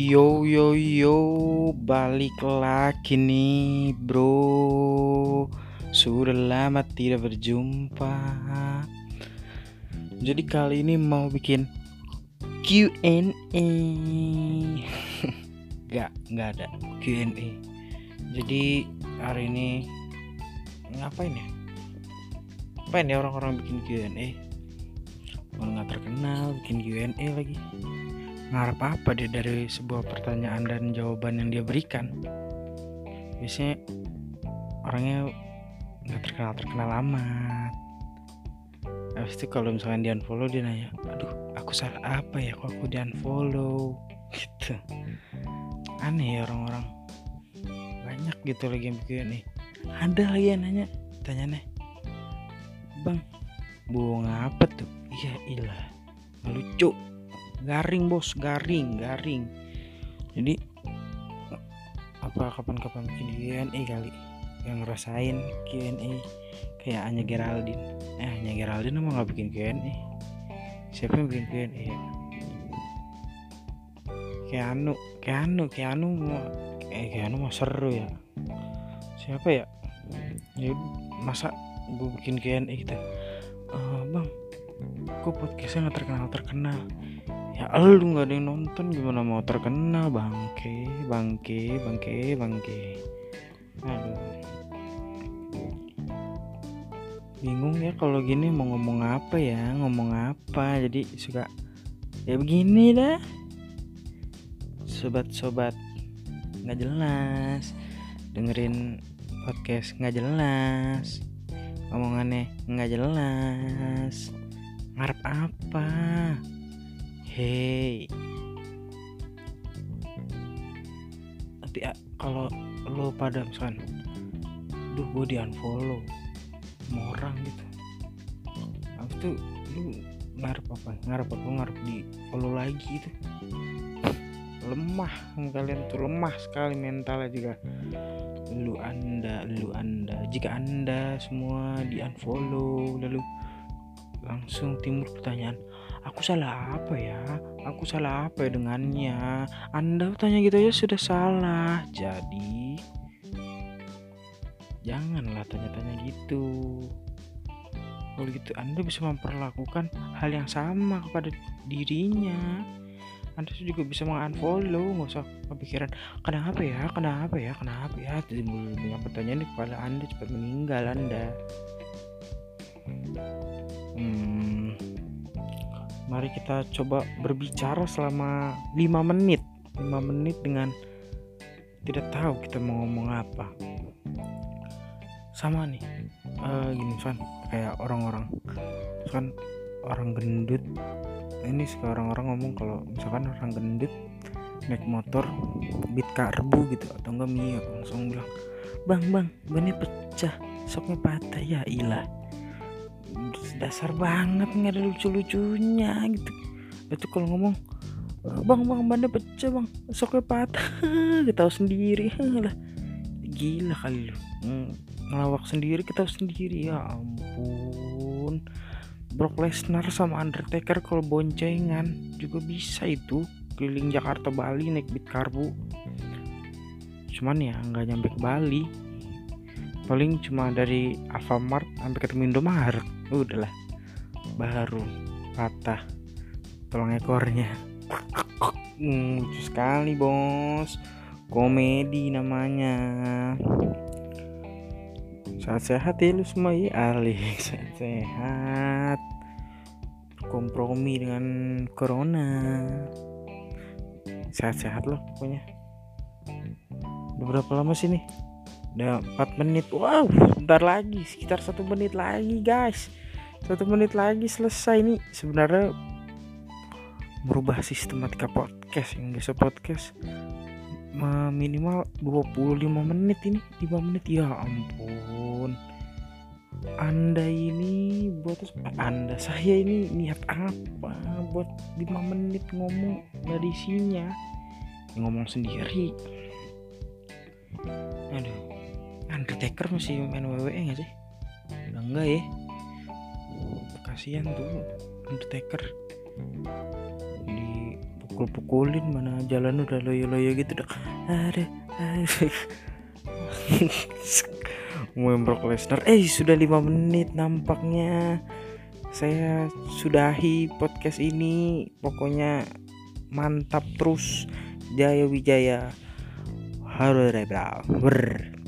Yo yo yo balik lagi nih bro. Sudah lama tidak berjumpa. Jadi kali ini mau bikin Q&A Gak, gak ada Q&A Jadi hari ini Ngapain ya? Ngapain ya orang-orang bikin Q&A Orang gak terkenal bikin Q&A lagi ngarep apa dia dari sebuah pertanyaan dan jawaban yang dia berikan? Biasanya orangnya nggak terkenal terkenal amat. Habis itu kalau misalnya dia unfollow dia nanya aduh aku salah apa ya kok aku di unfollow? Gitu. Aneh ya orang-orang. Banyak gitu lagi yang bikin nih ada lagi yang nanya tanya nih bang bunga apa tuh? Iya ilah lucu garing bos. Garing garing. Jadi apa kapan-kapan bikin Q&A kali? Yang ngerasain Q&A kayak Anya Geraldine. Eh Anya Geraldine emang nggak bikin Q&A siapa yang bikin Q&A ya? Keanu Keanu Keanu eh Keanu mah seru ya. Siapa ya? Ya masa gue bikin Q&A gitu uh, bang kok podcastnya nggak terkenal terkenal ya lu nggak ada yang nonton gimana mau terkenal? Bangke bangke bangke bangke. Aduh. Bingung ya kalau gini mau ngomong apa ya? Ngomong apa? Jadi suka ya begini dah. Sobat-sobat nggak jelas. Dengerin podcast nggak jelas. Omongannya nggak jelas. Ngarep apa Hey. Nanti ah, kalau lo pada misalkan, duh gue di unfollow sama orang gitu. Habis itu lu ngarep apa? Ngarep apa? Ngarep di follow lagi gitu. Lemah kalian tuh lemah sekali mentalnya juga. Lu anda, lu anda. Jika anda semua di unfollow lalu langsung timbul pertanyaan aku salah apa ya? Aku salah apa ya dengannya? Anda tanya gitu ya sudah salah. Jadi janganlah tanya-tanya gitu. Kalau gitu anda bisa memperlakukan hal yang sama kepada dirinya. Anda juga bisa mengunfollow nggak usah kepikiran kenapa ya? Kenapa ya? Kenapa ya? Timbul banyak pertanyaan di kepala anda cepat meninggal anda. Hmm, mari kita coba berbicara selama 5 menit. 5 menit dengan tidak tahu kita mau ngomong apa. Sama nih uh, gini kan kayak orang-orang kan orang gendut. Ini sekarang orang ngomong kalau misalkan orang gendut naik motor bit karbu gitu atau enggak mie langsung bilang bang bang bannya pecah soknya patah. Ya ilah dasar banget nggak ada lucu-lucunya gitu. Itu kalau ngomong bang bang bannya pecah bang. Soknya patah. Kita tahu sendiri. Lah gila kali lu. Ngelawak sendiri kita sendiri. Ya ampun. Brock Lesnar sama Undertaker kalau boncengan juga bisa itu. Keliling Jakarta Bali naik bit karbu. Cuman ya nggak nyampe ke Bali paling cuma dari Alfamart sampai ketemu Indomaret udahlah. Baru patah tulang ekornya. Hmm, lucu sekali bos. Komedi namanya. Sehat-sehat ya lu semua ya Ali sehat-sehat. Kompromi dengan corona. Sehat-sehat loh pokoknya. Udah berapa lama sih nih udah 4 menit. Wow bentar lagi sekitar satu menit lagi guys. Satu menit lagi selesai nih. Sebenarnya merubah sistematika podcast yang biasa podcast minimal 25 menit ini 5 menit. Ya ampun. Anda ini buat anda saya ini niat apa buat 5 menit ngomong dari isinya ngomong sendiri Undertaker masih main WWE gak sih? Udah enggak ya. Kasihan tuh Undertaker di pukul pukulin mana jalan udah loyo loyo gitu dah ada Brock Lesnar. Eh sudah lima menit nampaknya. Saya sudahi podcast ini. Pokoknya mantap terus. Jaya Wijaya. Halo Rebra. Ber